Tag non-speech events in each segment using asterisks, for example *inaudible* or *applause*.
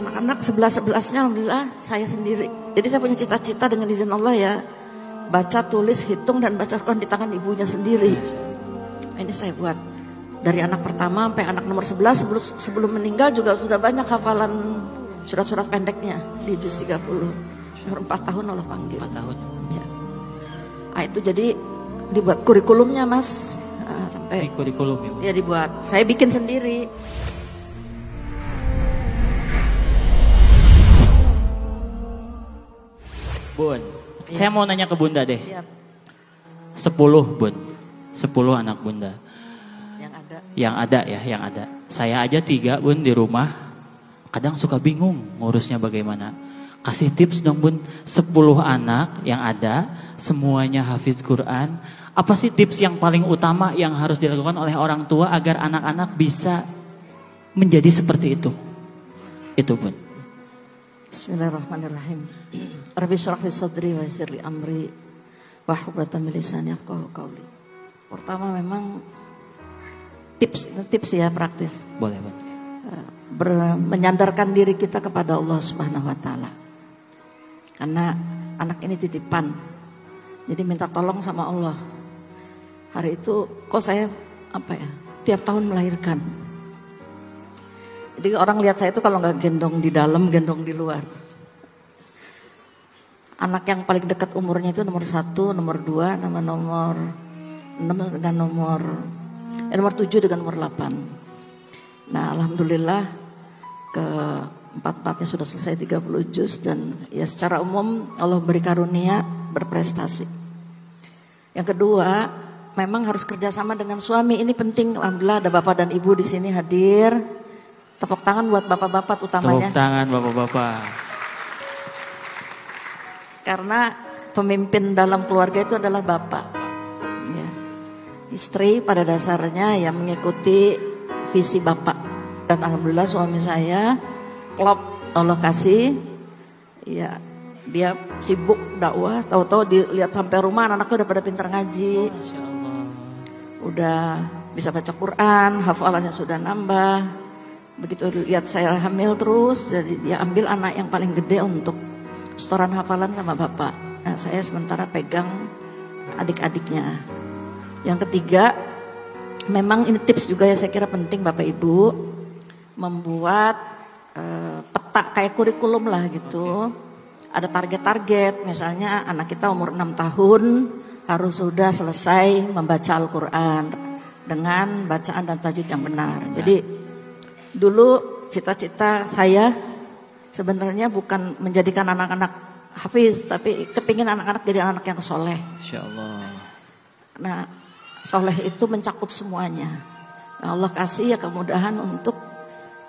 anak-anak sebelas sebelasnya alhamdulillah saya sendiri. Jadi saya punya cita-cita dengan izin Allah ya baca, tulis, hitung dan baca Quran di tangan ibunya sendiri. Ini saya buat dari anak pertama sampai anak nomor 11 sebelum, sebelum meninggal juga sudah banyak hafalan surat-surat pendeknya di juz 30. Umur 4 tahun Allah panggil. 4 tahun. Ya. Nah, itu jadi dibuat kurikulumnya Mas. Nah, sampai Di kurikulum ya. Bu. ya dibuat. Saya bikin sendiri. Bun, Iya. saya mau nanya ke Bunda deh. Siap 10 Bun. 10 anak Bunda. yang ada. Yang ada ya, yang ada. Saya aja tiga Bun di rumah. Kadang suka bingung ngurusnya bagaimana. Kasih tips dong Bun. 10 anak yang ada, semuanya hafiz Quran. Apa sih tips yang paling utama yang harus dilakukan oleh orang tua agar anak-anak bisa menjadi seperti itu? Itu Bun. Bismillahirrahmanirrahim. Rabbi syrah li sadri wa yassir li amri wa hubatan min lisani yafqahu qawli. Pertama memang tips tips ya praktis. Boleh Bun. Eh, ber- menyandarkan diri kita kepada Allah Subhanahu wa taala. Karena anak ini titipan. Jadi minta tolong sama Allah. Hari itu kok saya apa ya? Tiap tahun melahirkan. Jadi orang lihat saya itu kalau nggak gendong di dalam, gendong di luar. Anak yang paling dekat umurnya itu nomor satu, nomor dua, nama nomor enam dengan nomor eh, nomor tujuh dengan nomor delapan. Nah, alhamdulillah ke empat-empatnya sudah selesai 30 juz dan ya secara umum Allah beri karunia berprestasi. Yang kedua, memang harus kerjasama dengan suami. Ini penting. Alhamdulillah ada bapak dan ibu di sini hadir. Tepuk tangan buat bapak-bapak utamanya. Tepuk tangan Bapak-bapak. Karena pemimpin dalam keluarga itu adalah bapak. Ya. Istri pada dasarnya yang mengikuti visi bapak. Dan alhamdulillah suami saya klop Allah kasih. Ya, dia sibuk dakwah, tahu-tahu dilihat sampai rumah anak-anaknya udah pada pintar ngaji, udah bisa baca Quran, hafalannya sudah nambah. Begitu lihat saya hamil terus, jadi dia ambil anak yang paling gede untuk setoran hafalan sama bapak. Nah, saya sementara pegang adik-adiknya. Yang ketiga, memang ini tips juga ya saya kira penting Bapak Ibu membuat eh, peta kayak kurikulum lah gitu. Ada target-target, misalnya anak kita umur 6 tahun harus sudah selesai membaca Al-Quran dengan bacaan dan tajwid yang benar. Jadi dulu cita-cita saya sebenarnya bukan menjadikan anak-anak hafiz, tapi kepingin anak-anak jadi anak yang soleh. Masya Allah. Nah, soleh itu mencakup semuanya. Nah, Allah kasih ya kemudahan untuk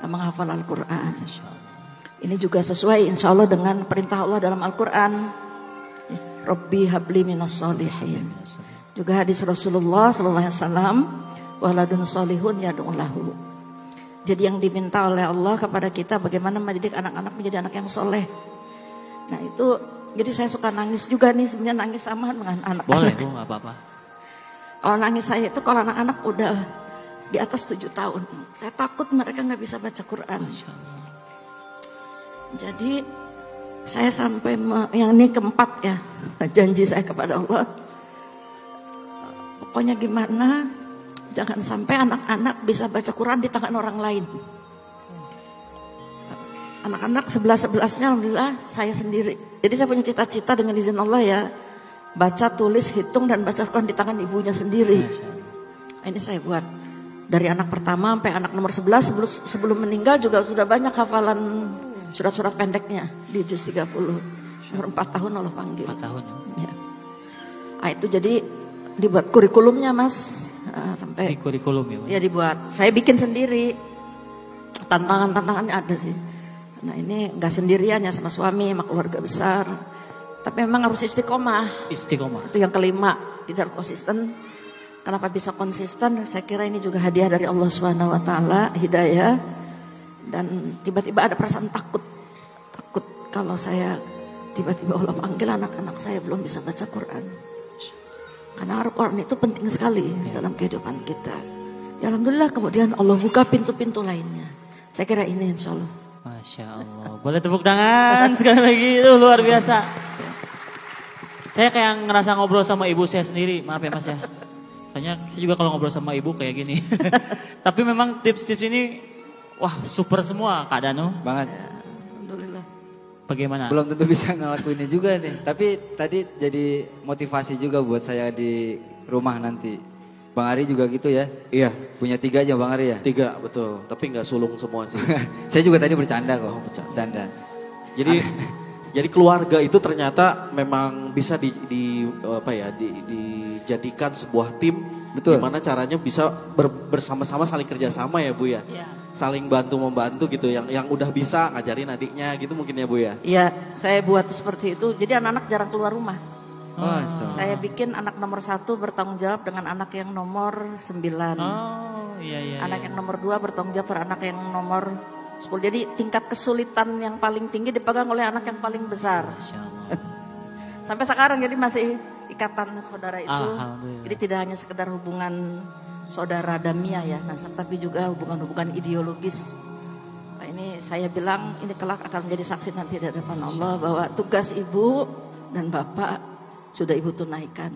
menghafal Al-Quran. Ini juga sesuai insya Allah dengan perintah Allah dalam Al-Quran. Rabbi habli minas solihin. Juga hadis Rasulullah Sallallahu Alaihi Wasallam, waladun solihun yadu'lahu. Jadi yang diminta oleh Allah kepada kita bagaimana mendidik anak-anak menjadi anak yang soleh. Nah itu, jadi saya suka nangis juga nih sebenarnya nangis sama dengan anak-anak. Boleh Bu, nggak apa-apa. Kalau nangis saya itu kalau anak-anak udah di atas tujuh tahun, saya takut mereka nggak bisa baca Quran. Jadi saya sampai yang ini keempat ya *laughs* janji saya kepada Allah. Pokoknya gimana jangan sampai anak-anak bisa baca Quran di tangan orang lain. Anak-anak sebelas sebelasnya alhamdulillah saya sendiri. Jadi saya punya cita-cita dengan izin Allah ya baca, tulis, hitung dan baca Quran di tangan ibunya sendiri. Ini saya buat dari anak pertama sampai anak nomor 11 sebelum sebelum meninggal juga sudah banyak hafalan surat-surat pendeknya di juz 30. Umur 4 tahun Allah panggil. 4 tahun ya. Ya. Ah itu jadi dibuat kurikulumnya Mas Ah, Di sampai kurikulum ya ya dibuat. Saya bikin sendiri. Tantangan-tantangannya ada sih. Nah ini nggak sendirian ya sama suami, sama keluarga besar. Tapi memang harus istiqomah. Istiqomah. Itu yang kelima, kita harus konsisten. Kenapa bisa konsisten? Saya kira ini juga hadiah dari Allah Subhanahu wa taala, hidayah. Dan tiba-tiba ada perasaan takut. Takut kalau saya tiba-tiba Allah panggil anak-anak saya belum bisa baca Quran. Karena Al-Quran itu penting sekali dalam kehidupan kita. Ya Alhamdulillah kemudian Allah buka pintu-pintu lainnya. Saya kira ini insya Allah. Masya Allah. Boleh tepuk tangan sekali lagi. Itu luar biasa. Saya kayak ngerasa ngobrol sama ibu saya sendiri. Maaf ya mas ya. Soalnya saya juga kalau ngobrol sama ibu kayak gini. *laughs* Tapi memang tips-tips ini wah super semua Kak Danu. Banget. Alhamdulillah. Bagaimana? Belum tentu bisa ngelakuinnya juga nih. Tapi tadi jadi motivasi juga buat saya di rumah nanti. Bang Ari juga gitu ya. Iya, Punya tiga aja Bang Ari ya. tiga betul. Tapi nggak sulung semua sih. *laughs* saya juga tadi bercanda kok. Oh, bercanda. bercanda. Jadi *laughs* jadi keluarga itu ternyata memang bisa di, di apa ya di, dijadikan sebuah tim. Betul. Gimana caranya bisa ber- bersama-sama saling kerjasama ya bu ya. Iya. Saling bantu membantu gitu. Yang yang udah bisa ngajarin adiknya gitu mungkin ya bu ya. Iya, saya buat seperti itu. Jadi anak-anak jarang keluar rumah. Masa. Saya bikin anak nomor satu bertanggung jawab dengan anak yang nomor sembilan. Oh iya iya. anak yang nomor dua bertanggung jawab pada anak yang nomor 10. Jadi tingkat kesulitan yang paling tinggi dipegang oleh anak yang paling besar. *laughs* Sampai sekarang jadi masih ikatan saudara itu. Jadi tidak hanya sekedar hubungan saudara damia ya, nah, tapi juga hubungan-hubungan ideologis. Nah, ini saya bilang ini kelak akan menjadi saksi nanti di hadapan Allah bahwa tugas ibu dan bapak sudah ibu tunaikan.